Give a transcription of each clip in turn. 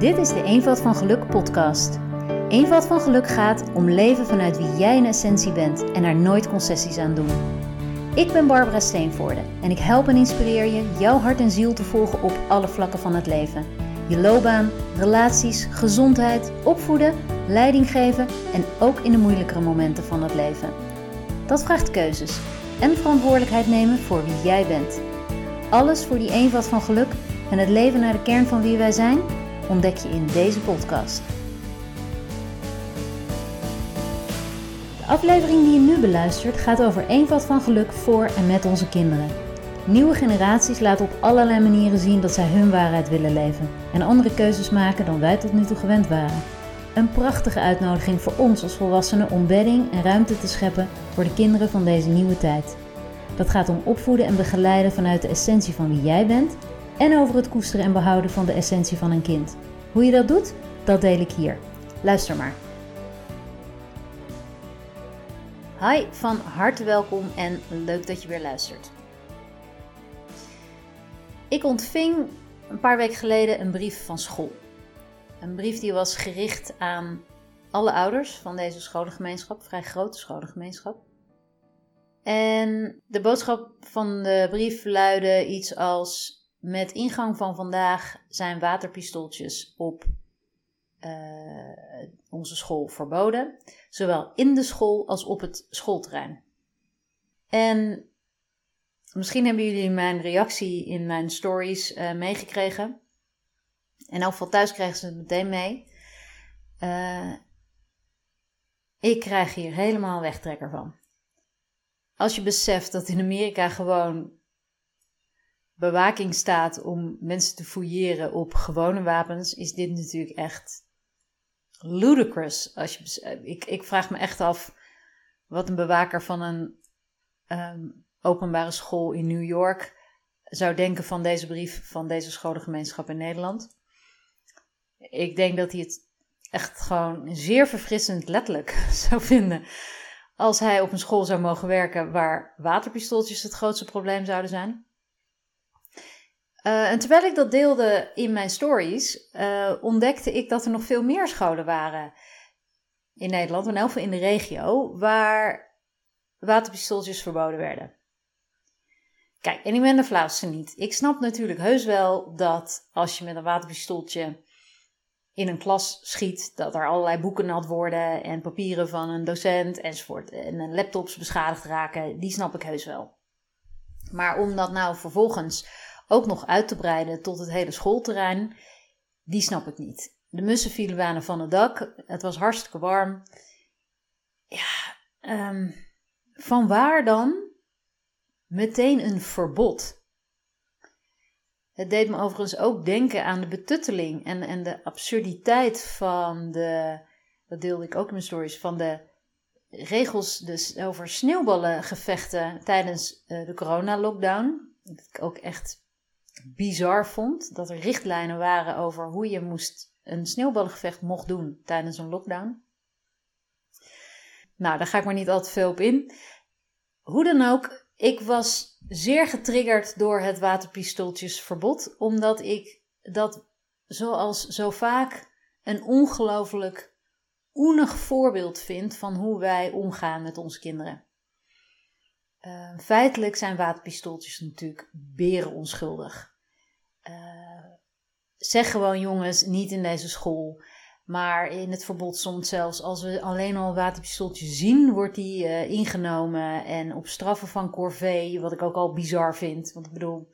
Dit is de Eenvoud van Geluk podcast. Eenvoud van Geluk gaat om leven vanuit wie jij in essentie bent en er nooit concessies aan doen. Ik ben Barbara Steenvoorde en ik help en inspireer je jouw hart en ziel te volgen op alle vlakken van het leven. Je loopbaan, relaties, gezondheid, opvoeden, leiding geven en ook in de moeilijkere momenten van het leven. Dat vraagt keuzes en verantwoordelijkheid nemen voor wie jij bent. Alles voor die eenvoud van geluk en het leven naar de kern van wie wij zijn, ontdek je in deze podcast. De aflevering die je nu beluistert gaat over eenvoud van geluk voor en met onze kinderen. Nieuwe generaties laten op allerlei manieren zien dat zij hun waarheid willen leven en andere keuzes maken dan wij tot nu toe gewend waren. Een prachtige uitnodiging voor ons als volwassenen om bedding en ruimte te scheppen voor de kinderen van deze nieuwe tijd. Dat gaat om opvoeden en begeleiden vanuit de essentie van wie jij bent en over het koesteren en behouden van de essentie van een kind. Hoe je dat doet, dat deel ik hier. Luister maar. Hi, van harte welkom en leuk dat je weer luistert. Ik ontving een paar weken geleden een brief van school. Een brief die was gericht aan alle ouders van deze scholengemeenschap, vrij grote scholengemeenschap. En de boodschap van de brief luidde iets als: Met ingang van vandaag zijn waterpistooltjes op uh, onze school verboden, zowel in de school als op het schoolterrein. En misschien hebben jullie mijn reactie in mijn stories uh, meegekregen. En elk geval thuis kregen ze het meteen mee. Uh, ik krijg hier helemaal wegtrekker van. Als je beseft dat in Amerika gewoon bewaking staat om mensen te fouilleren op gewone wapens, is dit natuurlijk echt ludicrous. Als je, ik, ik vraag me echt af wat een bewaker van een um, openbare school in New York zou denken van deze brief van deze scholengemeenschap in Nederland. Ik denk dat hij het echt gewoon zeer verfrissend letterlijk zou vinden als hij op een school zou mogen werken waar waterpistooltjes het grootste probleem zouden zijn. Uh, en terwijl ik dat deelde in mijn stories, uh, ontdekte ik dat er nog veel meer scholen waren in Nederland, elk geval in de regio, waar waterpistooltjes verboden werden. Kijk, en ik ben de flauwste niet. Ik snap natuurlijk heus wel dat als je met een waterpistooltje in een klas schiet, dat er allerlei boeken nat worden en papieren van een docent enzovoort en laptops beschadigd raken, die snap ik heus wel. Maar om dat nou vervolgens ook nog uit te breiden tot het hele schoolterrein, die snap ik niet. De mussen vielen bijna van het dak, het was hartstikke warm. Ja, um, van waar dan meteen een verbod? Het deed me overigens ook denken aan de betutteling en, en de absurditeit van de, dat deelde ik ook in mijn stories, van de regels dus over sneeuwballengevechten tijdens uh, de corona-lockdown. Dat ik ook echt bizar vond, dat er richtlijnen waren over hoe je moest, een sneeuwballengevecht mocht doen tijdens een lockdown. Nou, daar ga ik maar niet al te veel op in. Hoe dan ook, ik was zeer getriggerd door het waterpistooltjesverbod, omdat ik dat zoals zo vaak een ongelooflijk oenig voorbeeld vind van hoe wij omgaan met onze kinderen. Uh, feitelijk zijn waterpistooltjes natuurlijk beren onschuldig. Uh, zeg gewoon jongens, niet in deze school. Maar in het verbod stond zelfs als we alleen al een waterpistooltje zien, wordt die uh, ingenomen. En op straffen van corvée, wat ik ook al bizar vind. Want ik bedoel,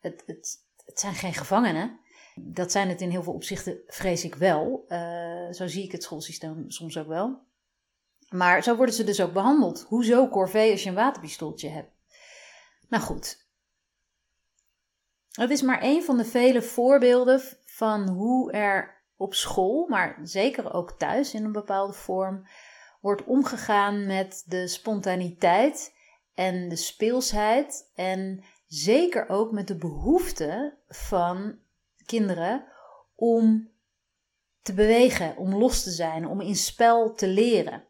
het, het, het zijn geen gevangenen. Dat zijn het in heel veel opzichten, vrees ik wel. Uh, zo zie ik het schoolsysteem soms ook wel. Maar zo worden ze dus ook behandeld. Hoezo corvée als je een waterpistooltje hebt? Nou goed. Het is maar een van de vele voorbeelden van hoe er op school, maar zeker ook thuis in een bepaalde vorm, wordt omgegaan met de spontaniteit en de speelsheid en zeker ook met de behoefte van kinderen om te bewegen, om los te zijn, om in spel te leren.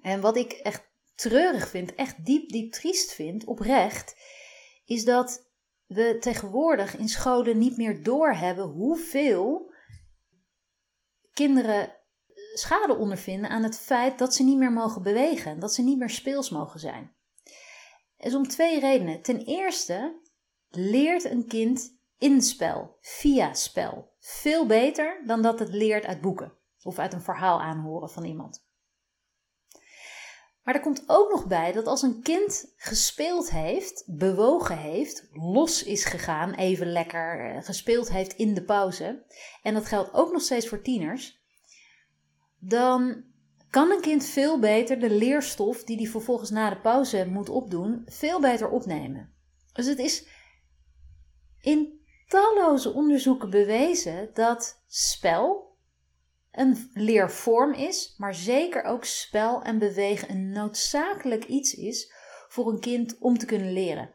En wat ik echt treurig vind, echt diep, diep triest vind, oprecht, is dat we tegenwoordig in scholen niet meer doorhebben hoeveel kinderen schade ondervinden aan het feit dat ze niet meer mogen bewegen, dat ze niet meer speels mogen zijn. Is om twee redenen. Ten eerste leert een kind in spel, via spel, veel beter dan dat het leert uit boeken of uit een verhaal aanhoren van iemand. Maar er komt ook nog bij dat als een kind gespeeld heeft, bewogen heeft, los is gegaan, even lekker eh, gespeeld heeft in de pauze, en dat geldt ook nog steeds voor tieners, dan kan een kind veel beter de leerstof die hij vervolgens na de pauze moet opdoen, veel beter opnemen. Dus het is in talloze onderzoeken bewezen dat spel een leervorm is, maar zeker ook spel en bewegen een noodzakelijk iets is voor een kind om te kunnen leren.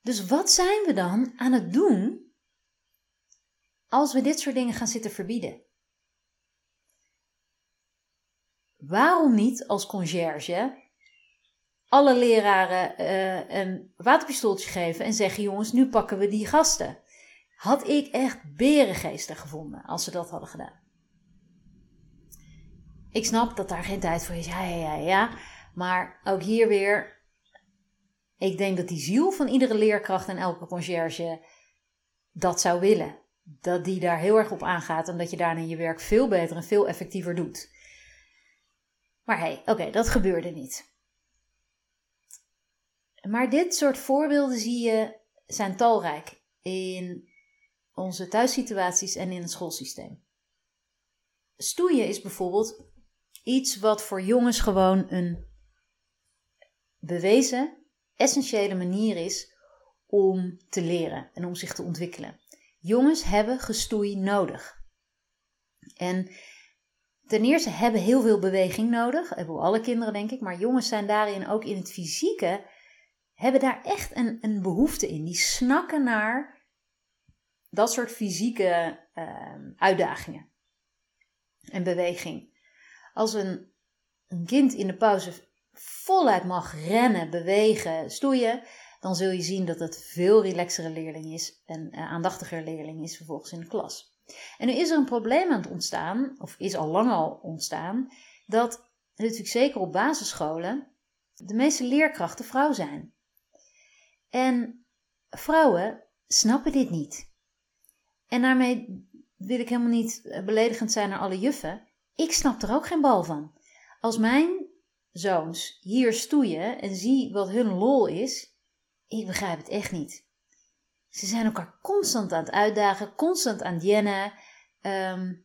Dus wat zijn we dan aan het doen als we dit soort dingen gaan zitten verbieden? Waarom niet als conciërge alle leraren uh, een waterpistooltje geven en zeggen: jongens, nu pakken we die gasten? Had ik echt berengeestig gevonden als ze dat hadden gedaan. Ik snap dat daar geen tijd voor is. Ja, ja, ja, ja. Maar ook hier weer. Ik denk dat die ziel van iedere leerkracht en elke conciërge dat zou willen. Dat die daar heel erg op aangaat en dat je daarna je werk veel beter en veel effectiever doet. Maar hé, hey, oké, dat gebeurde niet. Maar dit soort voorbeelden zie je zijn talrijk in onze thuissituaties en in het schoolsysteem. Stoeien is bijvoorbeeld iets wat voor jongens gewoon een bewezen, essentiële manier is om te leren en om zich te ontwikkelen. Jongens hebben gestoei nodig. En ten eerste hebben heel veel beweging nodig. Hebben alle kinderen, denk ik. Maar jongens zijn daarin ook in het fysieke, hebben daar echt een, een behoefte in. Die snakken naar dat soort fysieke uh, uitdagingen en beweging. Als een, een kind in de pauze voluit mag rennen, bewegen, stoeien, dan zul je zien dat het veel relaxere leerling is en uh, aandachtiger leerling is vervolgens in de klas. En nu is er een probleem aan het ontstaan, of is al lang al ontstaan, dat natuurlijk zeker op basisscholen de meeste leerkrachten vrouw zijn. En vrouwen snappen dit niet. En daarmee wil ik helemaal niet eh, beledigend zijn naar alle juffen. Ik snap er ook geen bal van. Als mijn zoons hier stoeien en zie wat hun lol is, ik begrijp het echt niet. Ze zijn elkaar constant aan het uitdagen, constant aan het jennen. Um,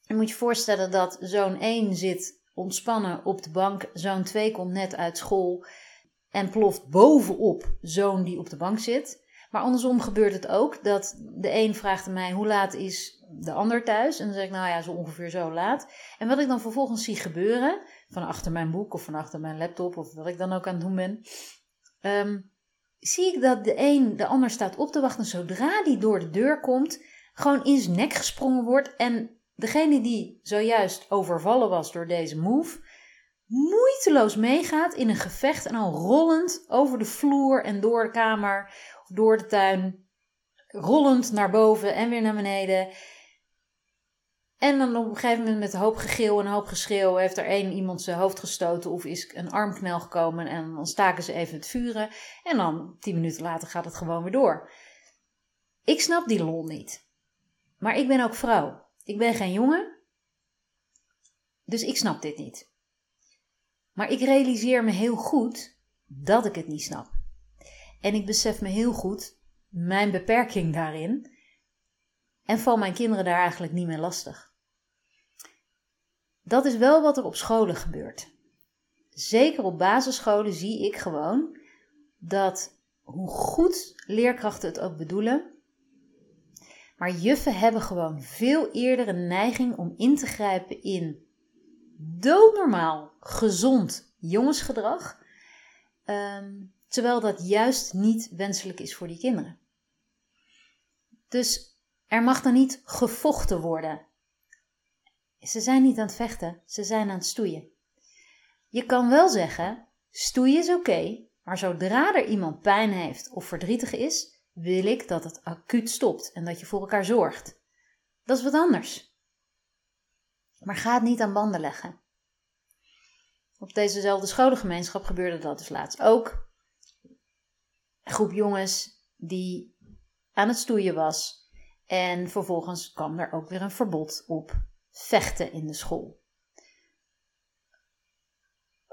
je moet je voorstellen dat zoon 1 zit ontspannen op de bank, zoon 2 komt net uit school en ploft bovenop zoon die op de bank zit. Maar andersom gebeurt het ook dat de een vraagt aan mij hoe laat is de ander thuis. En dan zeg ik nou ja, zo ongeveer zo laat. En wat ik dan vervolgens zie gebeuren, van achter mijn boek of van achter mijn laptop of wat ik dan ook aan het doen ben. Ehm, zie ik dat de een de ander staat op te wachten. Zodra die door de deur komt, gewoon in zijn nek gesprongen wordt. En degene die zojuist overvallen was door deze move, moeiteloos meegaat in een gevecht en al rollend over de vloer en door de kamer door de tuin, rollend naar boven en weer naar beneden. En dan op een gegeven moment met een hoop gegil en een hoop geschreeuw heeft er één iemand zijn hoofd gestoten of is een armknel gekomen en dan staken ze even het vuren en dan tien minuten later gaat het gewoon weer door. Ik snap die lol niet. Maar ik ben ook vrouw. Ik ben geen jongen. Dus ik snap dit niet. Maar ik realiseer me heel goed dat ik het niet snap. En ik besef me heel goed mijn beperking daarin. En val mijn kinderen daar eigenlijk niet meer lastig. Dat is wel wat er op scholen gebeurt. Zeker op basisscholen zie ik gewoon dat hoe goed leerkrachten het ook bedoelen, maar juffen hebben gewoon veel eerder een neiging om in te grijpen in doodnormaal gezond jongensgedrag. Um, terwijl dat juist niet wenselijk is voor die kinderen. Dus er mag dan niet gevochten worden. Ze zijn niet aan het vechten, ze zijn aan het stoeien. Je kan wel zeggen: stoeien is oké, Maar zodra er iemand pijn heeft of verdrietig is, wil ik dat het acuut stopt en dat je voor elkaar zorgt. Dat is wat anders. Maar ga het niet aan banden leggen. Op dezezelfde scholengemeenschap gebeurde dat dus laatst ook. Groep jongens die aan het stoeien was. En vervolgens kwam er ook weer een verbod op vechten in de school.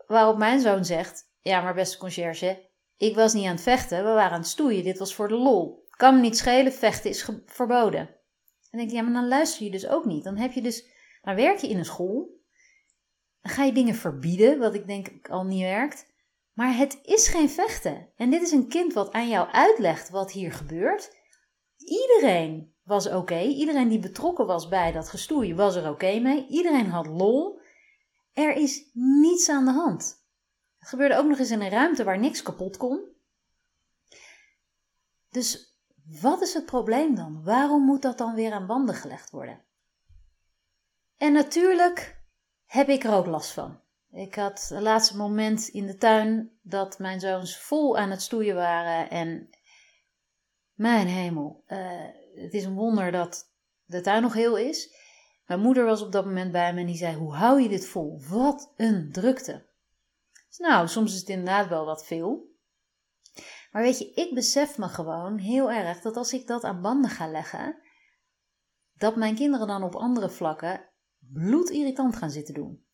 Waarop mijn zoon zegt: Ja, maar beste conciërge, ik was niet aan het vechten, we waren aan het stoeien, dit was voor de lol. Kan me niet schelen, vechten is verboden. En denk ik: Ja, maar dan luister je dus ook niet. Dan heb je dus, dan werk je in een school, ga je dingen verbieden, wat ik denk al niet werkt. Maar het is geen vechten. En dit is een kind wat aan jou uitlegt wat hier gebeurt. Iedereen was oké. Iedereen die betrokken was bij dat gestoei was er oké mee. Iedereen had lol. Er is niets aan de hand. Het gebeurde ook nog eens in een ruimte waar niks kapot kon. Dus wat is het probleem dan? Waarom moet dat dan weer aan banden gelegd worden? En natuurlijk heb ik er ook last van. Ik had het laatste moment in de tuin dat mijn zoons vol aan het stoeien waren. En mijn hemel, uh, het is een wonder dat de tuin nog heel is. Mijn moeder was op dat moment bij me en die zei: Hoe hou je dit vol? Wat een drukte. Dus nou, soms is het inderdaad wel wat veel. Maar weet je, ik besef me gewoon heel erg dat als ik dat aan banden ga leggen, dat mijn kinderen dan op andere vlakken bloedirritant gaan zitten doen.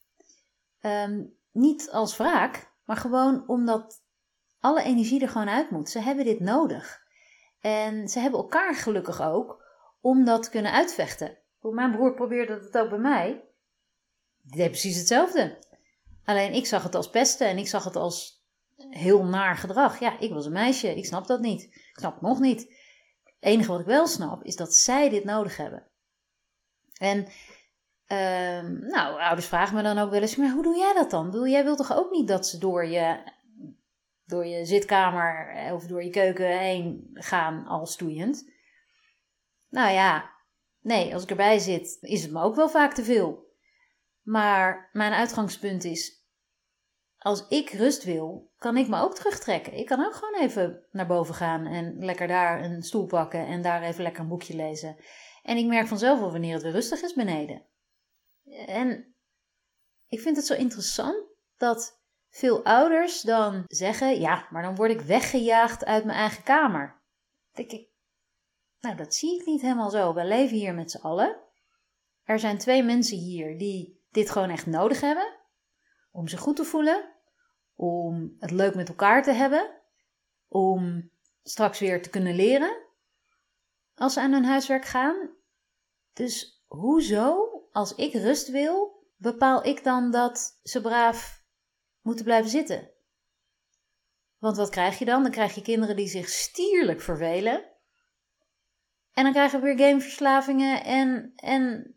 Ehm, niet als wraak, maar gewoon omdat alle energie er gewoon uit moet. Ze hebben dit nodig. En ze hebben elkaar gelukkig ook om dat te kunnen uitvechten. Mijn broer probeerde het ook bij mij. Die deed precies hetzelfde. Alleen ik zag het als pesten en ik zag het als heel naar gedrag. Ja, ik was een meisje, ik snap dat niet. Ik snap het nog niet. Het enige wat ik wel snap is dat zij dit nodig hebben. En Ehm, nou, ouders vragen me dan ook wel eens, maar hoe doe jij dat dan? Bedoel, jij wilt toch ook niet dat ze door je, door je zitkamer eh, of door je keuken heen gaan al stoeiend? Nou ja, nee, als ik erbij zit, is het me ook wel vaak te veel. Maar mijn uitgangspunt is, als ik rust wil, kan ik me ook terugtrekken. Ik kan ook gewoon even naar boven gaan en lekker daar een stoel pakken en daar even lekker een boekje lezen. En ik merk vanzelf wel wanneer het weer rustig is beneden. En ik vind het zo interessant dat veel ouders dan zeggen: ja, maar dan word ik weggejaagd uit mijn eigen kamer. denk ik, nou, dat zie ik niet helemaal zo. We leven hier met z'n allen. Er zijn twee mensen hier die dit gewoon echt nodig hebben om zich goed te voelen, om het leuk met elkaar te hebben, om straks weer te kunnen leren als ze aan hun huiswerk gaan. Dus hoezo als ik rust wil, bepaal ik dan dat ze braaf moeten blijven zitten. Want wat krijg je dan? Dan krijg je kinderen die zich stierlijk vervelen. En dan krijgen we weer gameverslavingen en, en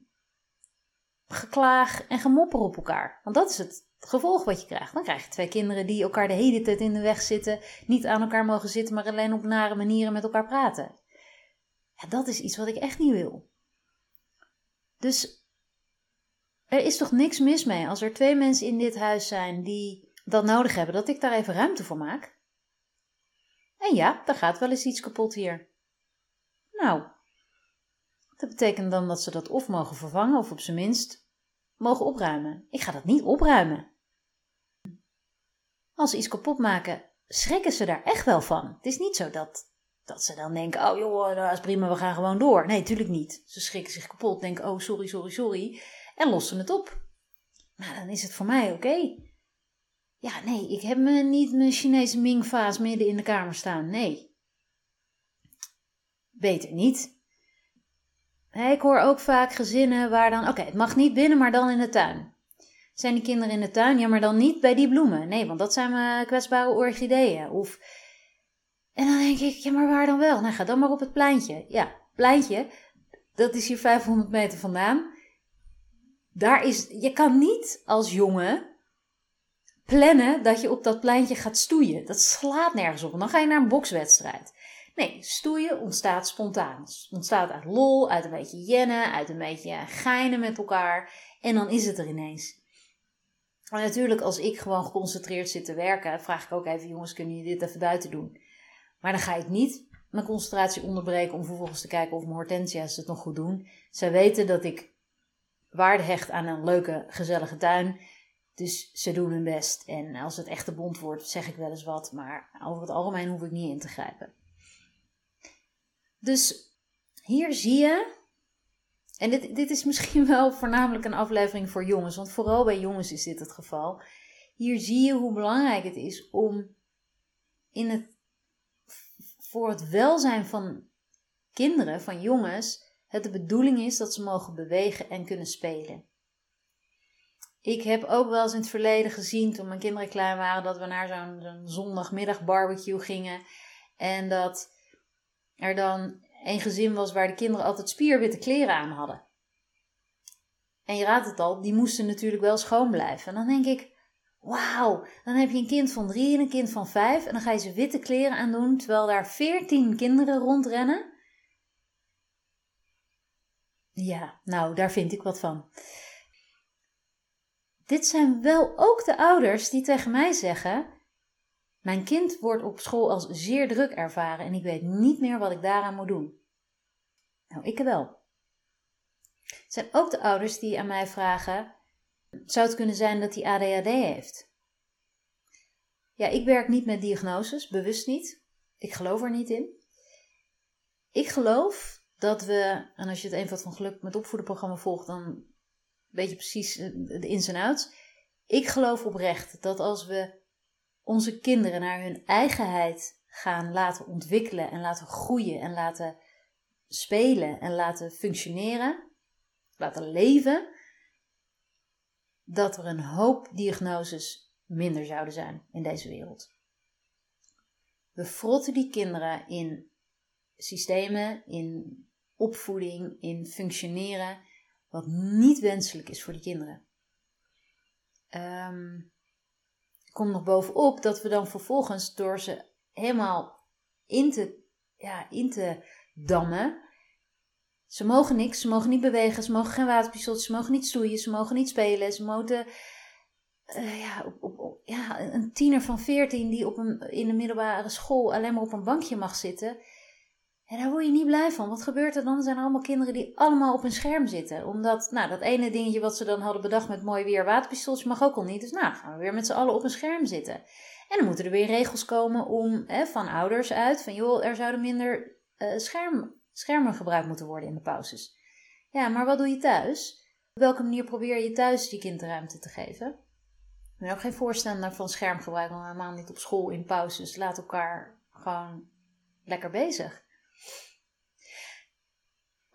geklaag en gemopper op elkaar. Want dat is het gevolg wat je krijgt. Dan krijg je twee kinderen die elkaar de hele tijd in de weg zitten, niet aan elkaar mogen zitten, maar alleen op nare manieren met elkaar praten. Dat is iets wat ik echt niet wil. Dus er is toch niks mis mee als er twee mensen in dit huis zijn die dat nodig hebben, dat ik daar even ruimte voor maak? En ja, daar gaat wel eens iets kapot hier. Nou, dat betekent dan dat ze dat of mogen vervangen of op zijn minst mogen opruimen. Ik ga dat niet opruimen. Als ze iets kapot maken, schrikken ze daar echt wel van. Het is niet zo dat, dat ze dan denken: oh joh, dat is prima, we gaan gewoon door. Nee, natuurlijk niet. Ze schrikken zich kapot, denken: oh sorry, sorry, sorry en lossen het op. Nou, dan is het voor mij oké. Ja, nee, ik heb me niet mijn Chinese Ming-vaas midden in de kamer staan. Nee. Beter niet. Ik hoor ook vaak gezinnen waar dan, oké, het mag niet binnen, maar dan in de tuin. Zijn die kinderen in de tuin? Ja, maar dan niet bij die bloemen. Nee, want dat zijn mijn kwetsbare orchideeën. Of... En dan denk ik, ja, maar waar dan wel? Nou, ga dan maar op het pleintje. Ja, pleintje, dat is hier 500 meter vandaan daar is, je kan niet als jongen plannen dat je op dat pleintje gaat stoeien. Dat slaat nergens op. dan ga je naar een bokswedstrijd. Nee, stoeien ontstaat spontaan. Het ontstaat uit lol, uit een beetje jennen, uit een beetje geinen met elkaar. En dan is het er ineens. Maar natuurlijk, als ik gewoon geconcentreerd zit te werken, vraag ik ook even: jongens, kunnen jullie dit even buiten doen? Maar dan ga ik niet mijn concentratie onderbreken om vervolgens te kijken of mijn hortensia's het nog goed doen. Zij weten dat ik waarde hecht aan een leuke, gezellige tuin. Dus ze doen hun best. En als het echt te bond wordt, zeg ik wel eens wat. Maar over het algemeen hoef ik niet in te grijpen. Dus hier zie je. En dit, dit is misschien wel voornamelijk een aflevering voor jongens. Want vooral bij jongens is dit het geval. Hier zie je hoe belangrijk het is om in het, voor het welzijn van kinderen, van jongens, het de bedoeling is dat ze mogen bewegen en kunnen spelen. Ik heb ook wel eens in het verleden gezien, toen mijn kinderen klein waren, dat we naar zo'n zondagmiddag barbecue gingen. En dat er dan een gezin was waar de kinderen altijd spierwitte kleren aan hadden. En je raadt het al, die moesten natuurlijk wel schoon blijven. En dan denk ik, wauw, dan heb je een kind van drie en een kind van vijf. En dan ga je ze witte kleren aandoen, terwijl daar veertien kinderen rondrennen. Ja, nou, daar vind ik wat van. Dit zijn wel ook de ouders die tegen mij zeggen: Mijn kind wordt op school als zeer druk ervaren en ik weet niet meer wat ik daaraan moet doen. Nou, ik wel. Het zijn ook de ouders die aan mij vragen: Zou het kunnen zijn dat hij ADHD heeft? Ja, ik werk niet met diagnoses, bewust niet. Ik geloof er niet in. Ik geloof dat we, en als je het eenvoud van geluk met opvoederprogramma volgt, dan weet je precies de ins en outs. Ik geloof oprecht dat als we onze kinderen naar hun eigenheid gaan laten ontwikkelen en laten groeien en laten spelen en laten functioneren, laten leven, dat er een hoop diagnoses minder zouden zijn in deze wereld. We frotten die kinderen in systemen, in opvoeding, in functioneren, wat niet wenselijk is voor die kinderen. Um, kom nog bovenop dat we dan vervolgens door ze helemaal in te, ja, in te dammen. Ze mogen niks, ze mogen niet bewegen, ze mogen geen waterpistoltjes, ze mogen niet stoeien, ze mogen niet spelen, ze moeten uh, ja, op, op, ja, een tiener van 14 die op een, in de middelbare school alleen maar op een bankje mag zitten. En daar word je niet blij van. Wat gebeurt er dan? Er zijn allemaal kinderen die allemaal op een scherm zitten. Omdat, nou, dat ene dingetje wat ze dan hadden bedacht met mooi weer waterpistooltje mag ook al niet. Dus nou, gaan we weer met z'n allen op een scherm zitten. En dan moeten er weer regels komen om, hè, van ouders uit, van joh, er zouden minder uh, scherm, schermen gebruikt moeten worden in de pauzes. Ja, maar wat doe je thuis? Op welke manier probeer je thuis die kind ruimte te geven? Ik ben ook geen voorstander van schermgebruik, want helemaal niet op school in pauzes. Laat elkaar gewoon lekker bezig.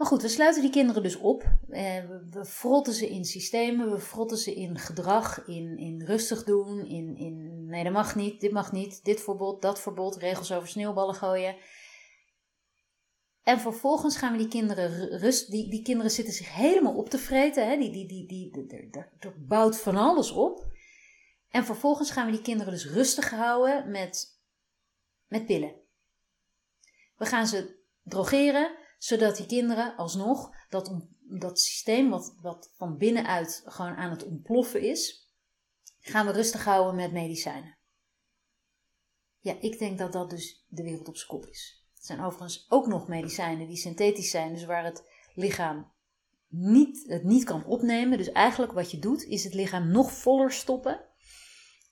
Maar goed, we sluiten die kinderen dus op. Eh, we frotten ze in systemen, we frotten ze in gedrag, in, in rustig doen, in, in nee dat mag niet, dit mag niet, dit verbod, dat verbod, regels over sneeuwballen gooien. En vervolgens gaan we die kinderen rust, die, die kinderen zitten zich helemaal op te vreten, hè? Die, die, die, die, er bouwt van alles op. En vervolgens gaan we die kinderen dus rustig houden met, met pillen. We gaan ze drogeren, zodat die kinderen alsnog dat, dat systeem wat, wat van binnenuit gewoon aan het ontploffen is, gaan we rustig houden met medicijnen. Ja, ik denk dat dat dus de wereld op zijn kop is. Er zijn overigens ook nog medicijnen die synthetisch zijn, dus waar het lichaam niet, het niet kan opnemen. Dus eigenlijk wat je doet, is het lichaam nog voller stoppen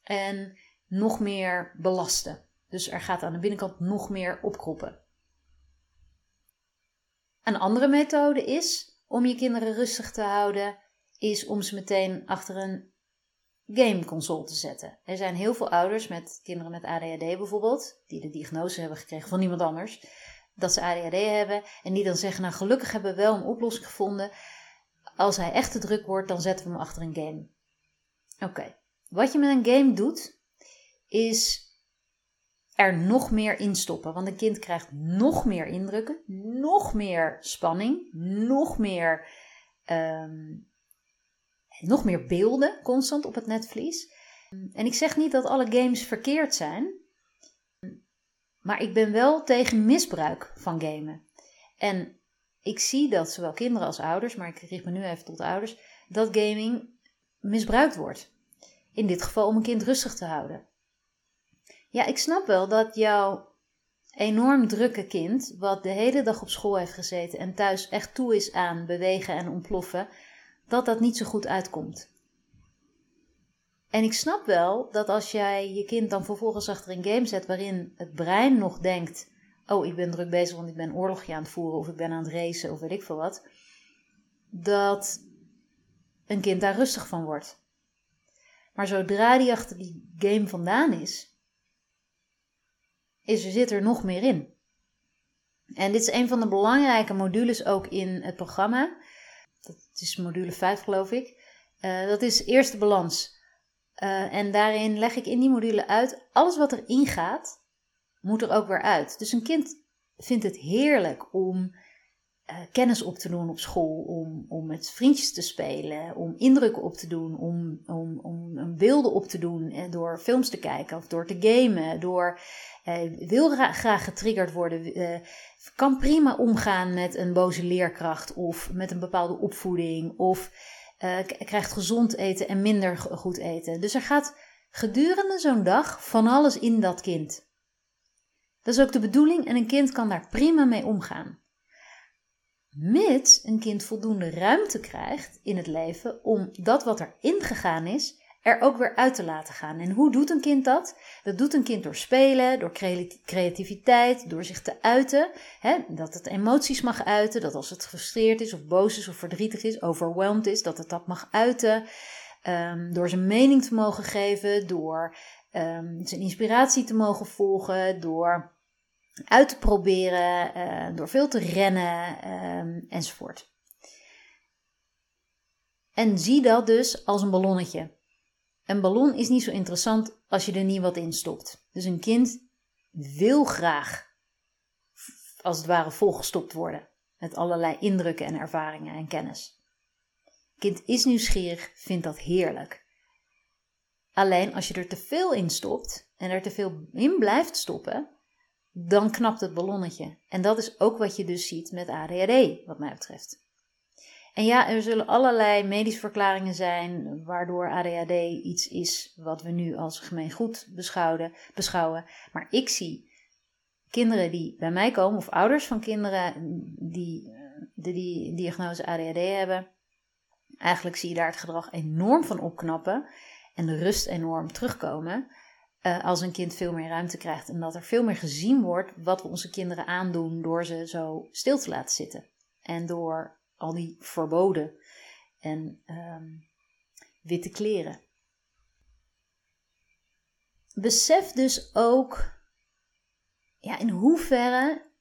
en nog meer belasten. Dus er gaat aan de binnenkant nog meer opkroppen. Een andere methode is om je kinderen rustig te houden, is om ze meteen achter een gameconsole te zetten. Er zijn heel veel ouders met kinderen met ADHD bijvoorbeeld, die de diagnose hebben gekregen van niemand anders, dat ze ADHD hebben en die dan zeggen, nou gelukkig hebben we wel een oplossing gevonden. Als hij echt te druk wordt, dan zetten we hem achter een game. Oké, wat je met een game doet, is er nog meer in stoppen. Want een kind krijgt nog meer indrukken, nog meer spanning, nog meer, ehm, nog meer beelden constant op het netvlies. En ik zeg niet dat alle games verkeerd zijn, maar ik ben wel tegen misbruik van gamen. En ik zie dat zowel kinderen als ouders, maar ik richt me nu even tot ouders, dat gaming misbruikt wordt. In dit geval om een kind rustig te houden. Ja, ik snap wel dat jouw enorm drukke kind, wat de hele dag op school heeft gezeten en thuis echt toe is aan bewegen en ontploffen, dat dat niet zo goed uitkomt. En ik snap wel dat als jij je kind dan vervolgens achter een game zet waarin het brein nog denkt: Oh, ik ben druk bezig, want ik ben oorlogje aan het voeren, of ik ben aan het racen, of weet ik veel wat, dat een kind daar rustig van wordt. Maar zodra die achter die game vandaan is, is er, zit er nog meer in. En dit is een van de belangrijke modules ook in het programma. Dat is module 5, geloof ik. Uh, dat is eerste balans. Uh, en daarin leg ik in die module uit, alles wat erin gaat, moet er ook weer uit. Dus een kind vindt het heerlijk om kennis op te doen op school, om, om met vriendjes te spelen, om indrukken op te doen, om, om, om beelden op te doen en door films te kijken of door te gamen, door uh, wil graag getriggerd worden, uh, kan prima omgaan met een boze leerkracht of met een bepaalde opvoeding of krijgt gezond eten en minder goed eten. Dus er gaat gedurende zo'n dag van alles in dat kind. Dat is ook de bedoeling en een kind kan daar prima mee omgaan. Mits een kind voldoende ruimte krijgt in het leven om dat wat er ingegaan is, er ook weer uit te laten gaan. En hoe doet een kind dat? Dat doet een kind door spelen, door creativiteit, door zich te uiten. Hè? Dat het emoties mag uiten, dat als het gefrustreerd is of boos is of verdrietig is, overwhelmed is, dat het dat mag uiten. Um, door zijn mening te mogen geven, door um, zijn inspiratie te mogen volgen, door uit te proberen, uh, door veel te rennen um, enzovoort. En zie dat dus als een ballonnetje. Een ballon is niet zo interessant als je er niet wat in stopt. Dus een kind wil graag, als het ware, volgestopt worden met allerlei indrukken en ervaringen en kennis. Kind is nieuwsgierig, vindt dat heerlijk. Alleen als je er te veel in stopt en er te veel in blijft stoppen, dan knapt het ballonnetje. En dat is ook wat je dus ziet met ADHD, wat mij betreft. En ja, er zullen allerlei medische verklaringen zijn waardoor ADHD iets is wat we nu als gemeengoed beschouwen. beschouwen. Maar ik zie kinderen die bij mij komen, of ouders van kinderen die de die diagnose ADHD hebben, eigenlijk zie je daar het gedrag enorm van opknappen en de rust enorm terugkomen. Uh, als een kind veel meer ruimte krijgt en dat er veel meer gezien wordt wat we onze kinderen aandoen door ze zo stil te laten zitten. En door al die verboden en um, witte kleren. Besef dus ook, ja, in hoeverre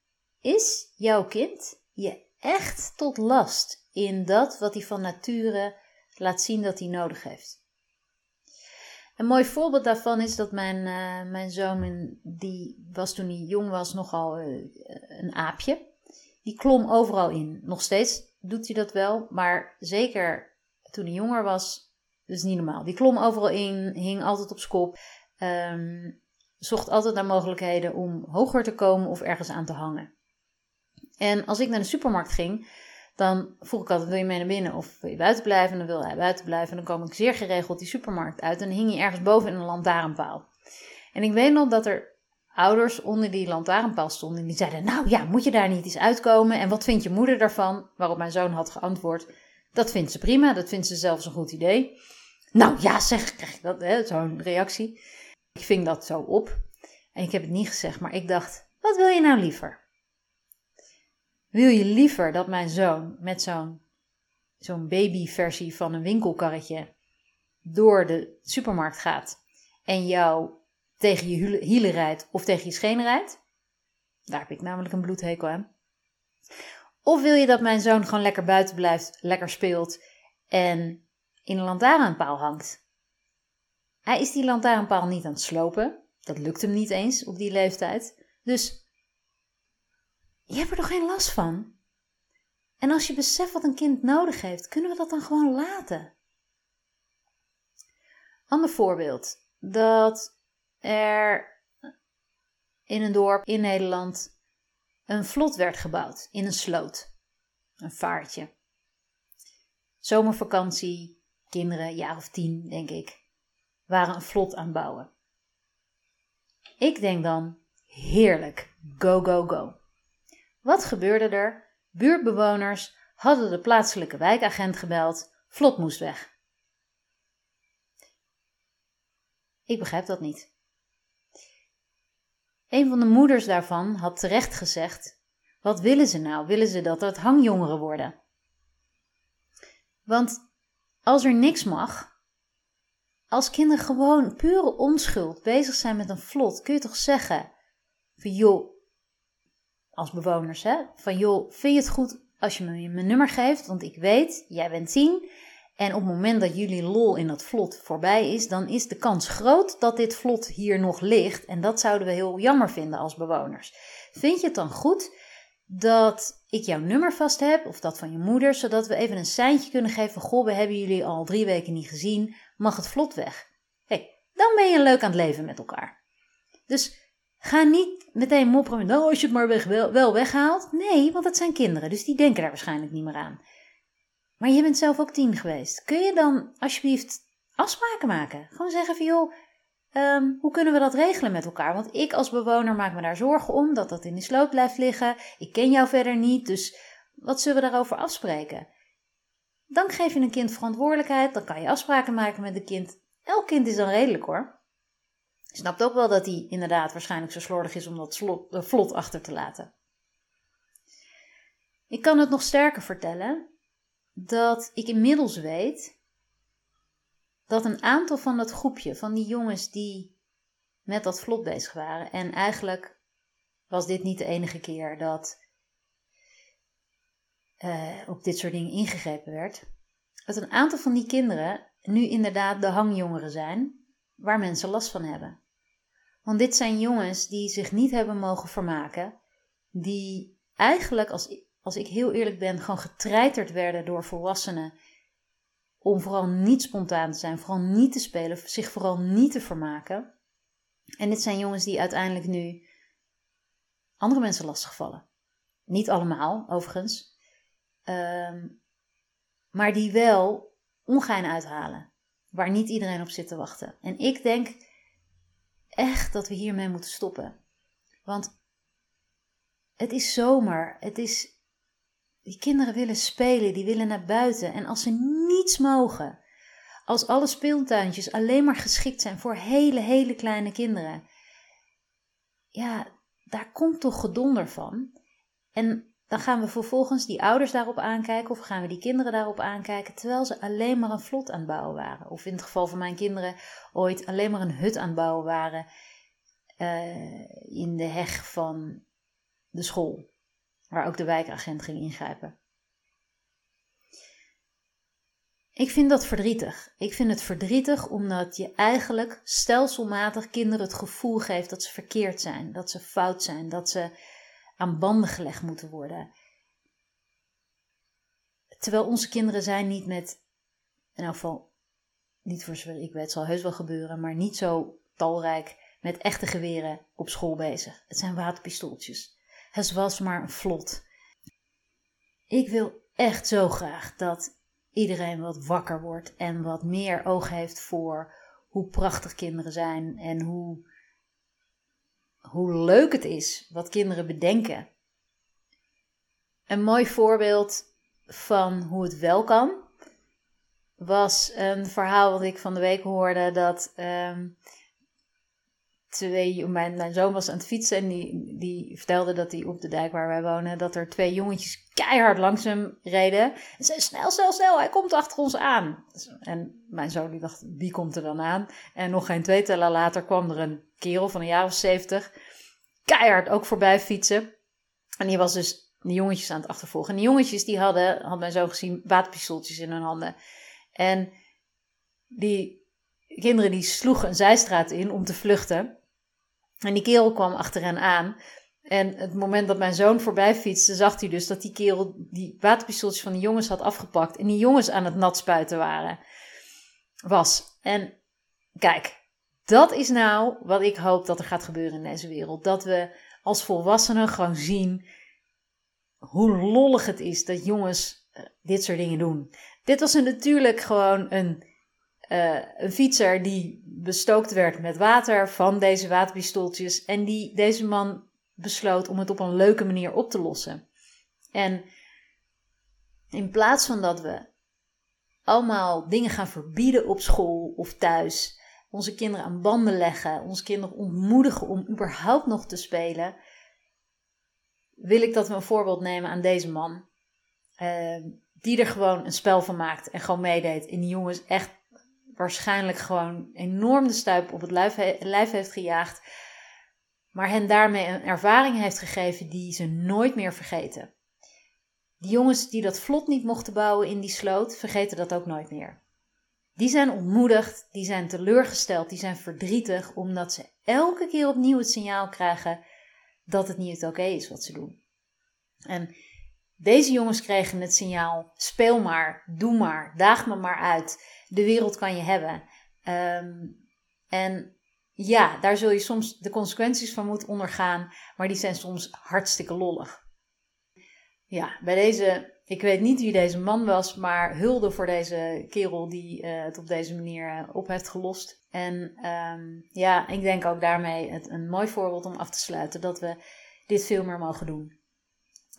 is jouw kind je echt tot last in dat wat hij van nature laat zien dat hij nodig heeft. Een mooi voorbeeld daarvan is dat mijn, uh, mijn zoon, die was toen hij jong was nogal uh, een aapje. Die klom overal in. Nog steeds doet hij dat wel, maar zeker toen hij jonger was, dus niet normaal. Die klom overal in, hing altijd op skop, um, zocht altijd naar mogelijkheden om hoger te komen of ergens aan te hangen. En als ik naar de supermarkt ging, dan vroeg ik altijd: wil je mee naar binnen of wil je buiten blijven? En dan wil hij buiten blijven. En dan kwam ik zeer geregeld die supermarkt uit en hing hij ergens boven in een lantaarnpaal. En ik weet nog dat er ouders onder die lantaarnpaal stonden. En die zeiden: Nou ja, moet je daar niet eens uitkomen? En wat vindt je moeder daarvan? Waarop mijn zoon had geantwoord: Dat vindt ze prima, dat vindt ze zelfs een goed idee. Nou ja, zeg, krijg ik dat, zo'n reactie. Ik ving dat zo op. En ik heb het niet gezegd, maar ik dacht: Wat wil je nou liever? Wil je liever dat mijn zoon met zo'n zo'n babyversie van een winkelkarretje door de supermarkt gaat en jou tegen je hielen rijdt of tegen je schenen rijdt. Daar heb ik namelijk een bloedhekel aan. Of wil je dat mijn zoon gewoon lekker buiten blijft, lekker speelt en in een lantaarnpaal hangt? Hij is die lantaarnpaal niet aan het slopen. Dat lukt hem niet eens op die leeftijd. Dus je hebt er toch geen last van? En als je beseft wat een kind nodig heeft, kunnen we dat dan gewoon laten? Ander voorbeeld. Dat er in een dorp in Nederland een vlot werd gebouwd in een sloot. Een vaartje. Zomervakantie, kinderen, jaar of tien, denk ik. waren een vlot aan het bouwen. Ik denk dan, heerlijk, go, go, go. Wat gebeurde er? Buurtbewoners hadden de plaatselijke wijkagent gebeld, vlot moest weg. Ik begrijp dat niet. Een van de moeders daarvan had terecht gezegd: Wat willen ze nou? Willen ze dat het hangjongeren worden? Want als er niks mag, als kinderen gewoon pure onschuld bezig zijn met een vlot, kun je toch zeggen: van joh, als bewoners, hè, van joh, vind je het goed als je me mijn nummer geeft? Want ik weet, jij bent tien. En op het moment dat jullie lol in dat vlot voorbij is, dan is de kans groot dat dit vlot hier nog ligt. En dat zouden we heel jammer vinden als bewoners. Vind je het dan goed dat ik jouw nummer vast heb, of dat van je moeder, zodat we even een seintje kunnen geven: Goh, we hebben jullie al drie weken niet gezien, mag het vlot weg? hey, dan ben je leuk aan het leven met elkaar. Dus ga niet meteen mopperen: Nou, als je het maar wel, wel weghaalt. Nee, want het zijn kinderen, dus die denken daar waarschijnlijk niet meer aan. Maar je bent zelf ook tien geweest. Kun je dan alsjeblieft afspraken maken? Gewoon zeggen van joh, ehm, hoe kunnen we dat regelen met elkaar? Want ik als bewoner maak me daar zorgen om dat dat in de sloot blijft liggen. Ik ken jou verder niet, dus wat zullen we daarover afspreken? Dan geef je een kind verantwoordelijkheid, dan kan je afspraken maken met een kind. Elk kind is dan redelijk hoor. Snapt ook wel dat hij inderdaad waarschijnlijk zo slordig is om dat slot, uh, vlot achter te laten. Ik kan het nog sterker vertellen dat ik inmiddels weet dat een aantal van dat groepje, van die jongens die met dat vlot bezig waren, en eigenlijk was dit niet de enige keer dat uh, op dit soort dingen ingegrepen werd, dat een aantal van die kinderen nu inderdaad de hangjongeren zijn waar mensen last van hebben. Want dit zijn jongens die zich niet hebben mogen vermaken, die eigenlijk als als ik heel eerlijk ben, gewoon getreiterd werden door volwassenen. Om vooral niet spontaan te zijn, vooral niet te spelen, zich vooral niet te vermaken. En dit zijn jongens die uiteindelijk nu andere mensen lastigvallen. Niet allemaal, overigens. Ehm, maar die wel ongein uithalen. Waar niet iedereen op zit te wachten. En ik denk echt dat we hiermee moeten stoppen. Want het is zomer. Het is die kinderen willen spelen, die willen naar buiten. En als ze niets mogen, als alle speeltuintjes alleen maar geschikt zijn voor hele, hele kleine kinderen, ja, daar komt toch gedonder van. En dan gaan we vervolgens die ouders daarop aankijken of gaan we die kinderen daarop aankijken terwijl ze alleen maar een vlot aan het bouwen waren. Of in het geval van mijn kinderen ooit alleen maar een hut aan het bouwen waren uh, in de heg van de school waar ook de wijkagent ging ingrijpen. Ik vind dat verdrietig. Ik vind het verdrietig omdat je eigenlijk stelselmatig kinderen het gevoel geeft dat ze verkeerd zijn, dat ze fout zijn, dat ze aan banden gelegd moeten worden. Terwijl onze kinderen zijn niet met, in elk geval, niet voor zover ik weet, zal heus wel gebeuren, maar niet zo talrijk met echte geweren op school bezig. Het zijn waterpistooltjes. Het was maar een vlot. Ik wil echt zo graag dat iedereen wat wakker wordt en wat meer oog heeft voor hoe prachtig kinderen zijn en hoe, hoe leuk het is wat kinderen bedenken. Een mooi voorbeeld van hoe het wel kan was een verhaal wat ik van de week hoorde dat um, twee, mijn, mijn zoon was aan het fietsen en die, die vertelde dat hij op de dijk waar wij wonen, dat er twee jongetjes keihard langs hem reden. En zei, snel, snel, snel, hij komt achter ons aan. En mijn zoon die dacht, wie komt er dan aan? En nog geen twee tellen later kwam er een kerel van een jaar of zeventig, keihard ook voorbij fietsen. En die was dus de jongetjes aan het achtervolgen. En die jongetjes die hadden, had mijn zoon gezien, waterpistooltjes in hun handen. En die kinderen die sloegen een zijstraat in om te vluchten. En die kerel kwam achter hen aan. En het moment dat mijn zoon voorbij fietste, zag hij dus dat die kerel die waterpistooltjes van de jongens had afgepakt. En die jongens aan het nat spuiten waren. Was. En kijk, dat is nou wat ik hoop dat er gaat gebeuren in deze wereld. Dat we als volwassenen gewoon zien hoe lollig het is dat jongens eh, dit soort dingen doen. Dit was natuurlijk gewoon een een fietser die bestookt werd met water van deze waterpistooltjes. En die, deze man besloot om het op een leuke manier op te lossen. En in plaats van dat we allemaal dingen gaan verbieden op school of thuis, onze kinderen aan banden leggen, onze kinderen ontmoedigen om überhaupt nog te spelen, wil ik dat we een voorbeeld nemen aan deze man. Uh, die er gewoon een spel van maakt en gewoon meedeed. En die jongens echt waarschijnlijk gewoon enorm de stuip op het lijf, lijf heeft gejaagd. Maar hen daarmee een ervaring heeft gegeven die ze nooit meer vergeten. Die jongens die dat vlot niet mochten bouwen in die sloot, vergeten dat ook nooit meer. Die zijn ontmoedigd, die zijn teleurgesteld, die zijn verdrietig, omdat ze elke keer opnieuw het signaal krijgen dat het niet oké is wat ze doen. En deze jongens kregen het signaal: speel maar, doe maar, daag me maar uit. De wereld kan je hebben. Ehm, en ja, daar zul je soms de consequenties van moeten ondergaan, maar die zijn soms hartstikke lollig. Ja, bij deze, ik weet niet wie deze man was, maar hulde voor deze kerel die uh, het op deze manier uh, op heeft gelost. En um, ja, ik denk ook daarmee het, een mooi voorbeeld om af te sluiten dat we dit veel meer mogen doen.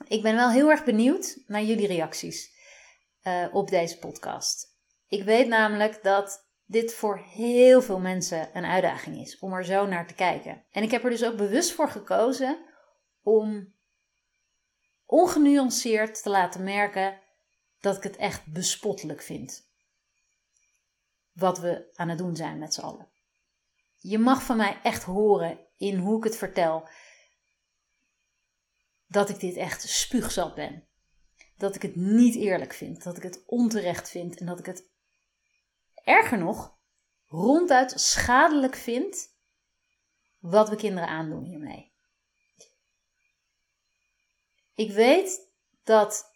Ik ben wel heel erg benieuwd naar jullie reacties uh, op deze podcast. Ik weet namelijk dat dit voor heel veel mensen een uitdaging is om er zo naar te kijken. En ik heb er dus ook bewust voor gekozen om ongenuanceerd te laten merken dat ik het echt bespottelijk vind. Wat we aan het doen zijn met z'n allen. Je mag van mij echt horen in hoe ik het vertel dat ik dit echt spuugzat ben. Dat ik het niet eerlijk vind, dat ik het onterecht vind en dat ik het erger nog ronduit schadelijk vind wat we kinderen aandoen hiermee. Ik weet dat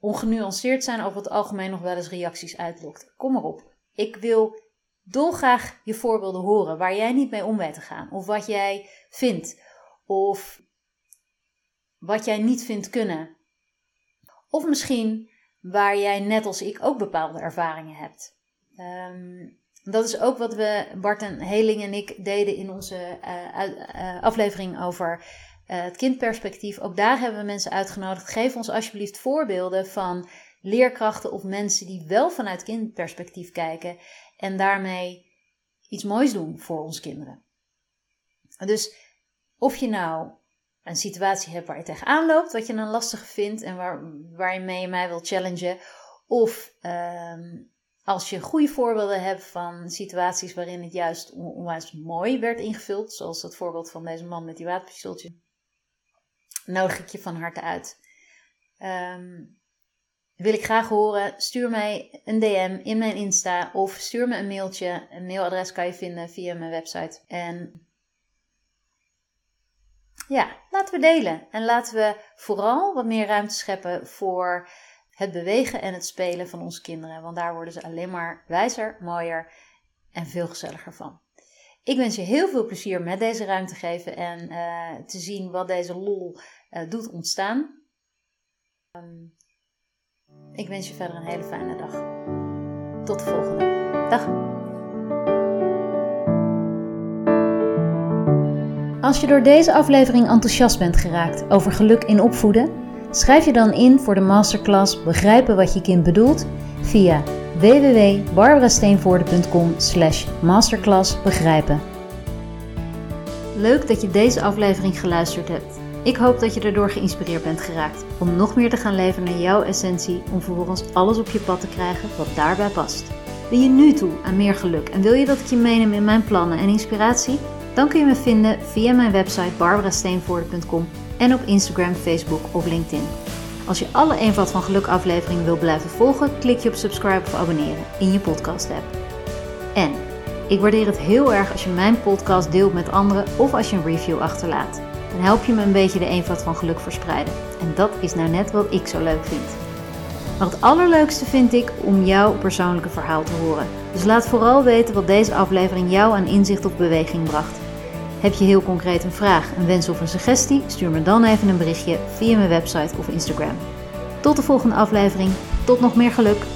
ongenuanceerd zijn over het algemeen nog wel eens reacties uitlokt. Kom maar op. Ik wil dolgraag je voorbeelden horen waar jij niet mee om weet te gaan. Of wat jij vindt. Of wat jij niet vindt kunnen. Of misschien waar jij net als ik ook bepaalde ervaringen hebt. Um, dat is ook wat we, Bart en Heling en ik, deden in onze uh, aflevering over uh, het kindperspectief. Ook daar hebben we mensen uitgenodigd. Geef ons alsjeblieft voorbeelden van leerkrachten of mensen die wel vanuit kindperspectief kijken en daarmee iets moois doen voor onze kinderen. Dus of je nou een situatie hebt waar je tegenaan loopt, wat je dan lastig vindt en waar, waarmee je mij wil challengen. Of uh, als je goede voorbeelden hebt van situaties waarin het juist onwijs mooi werd ingevuld, zoals het voorbeeld van deze man met die waterpistooltje, nodig ik je van harte uit. Um, wil ik graag horen, stuur mij een DM in mijn Insta of stuur me een mailtje. Een mailadres kan je vinden via mijn website. En ja, laten we delen. En laten we vooral wat meer ruimte scheppen voor het bewegen en het spelen van onze kinderen. Want daar worden ze alleen maar wijzer, mooier en veel gezelliger van. Ik wens je heel veel plezier met deze ruimte geven en uh, te zien wat deze lol uh, doet ontstaan. Um, ik wens je verder een hele fijne dag. Tot de volgende. Dag. Als je door deze aflevering enthousiast bent geraakt over geluk in opvoeden, schrijf je dan in voor de masterclass Begrijpen wat je kind bedoelt via www.barbarasteenvoorde.com slash masterclass begrijpen. Leuk dat je deze aflevering geluisterd hebt. Ik hoop dat je erdoor geïnspireerd bent geraakt om nog meer te gaan leven naar jouw essentie om vervolgens alles op je pad te krijgen wat daarbij past. Ben je nu toe aan meer geluk en wil je dat ik je meeneem in mijn plannen en inspiratie? Dan kun je me vinden via mijn website barbarasteenvoorde.com en op Instagram, Facebook of LinkedIn. Als je alle Eenvoud van Geluk afleveringen wil blijven volgen, klik je op subscribe of abonneren in je podcast app. En ik waardeer het heel erg als je mijn podcast deelt met anderen of als je een review achterlaat. Dan help je me een beetje de eenvoud van geluk verspreiden. En dat is nou net wat ik zo leuk vind. Maar het allerleukste vind ik om jouw persoonlijke verhaal te horen. Dus laat vooral weten wat deze aflevering jou aan inzicht of beweging bracht. Heb je heel concreet een vraag, een wens of een suggestie? Stuur me dan even een berichtje via mijn website of Instagram. Tot de volgende aflevering. Tot nog meer geluk.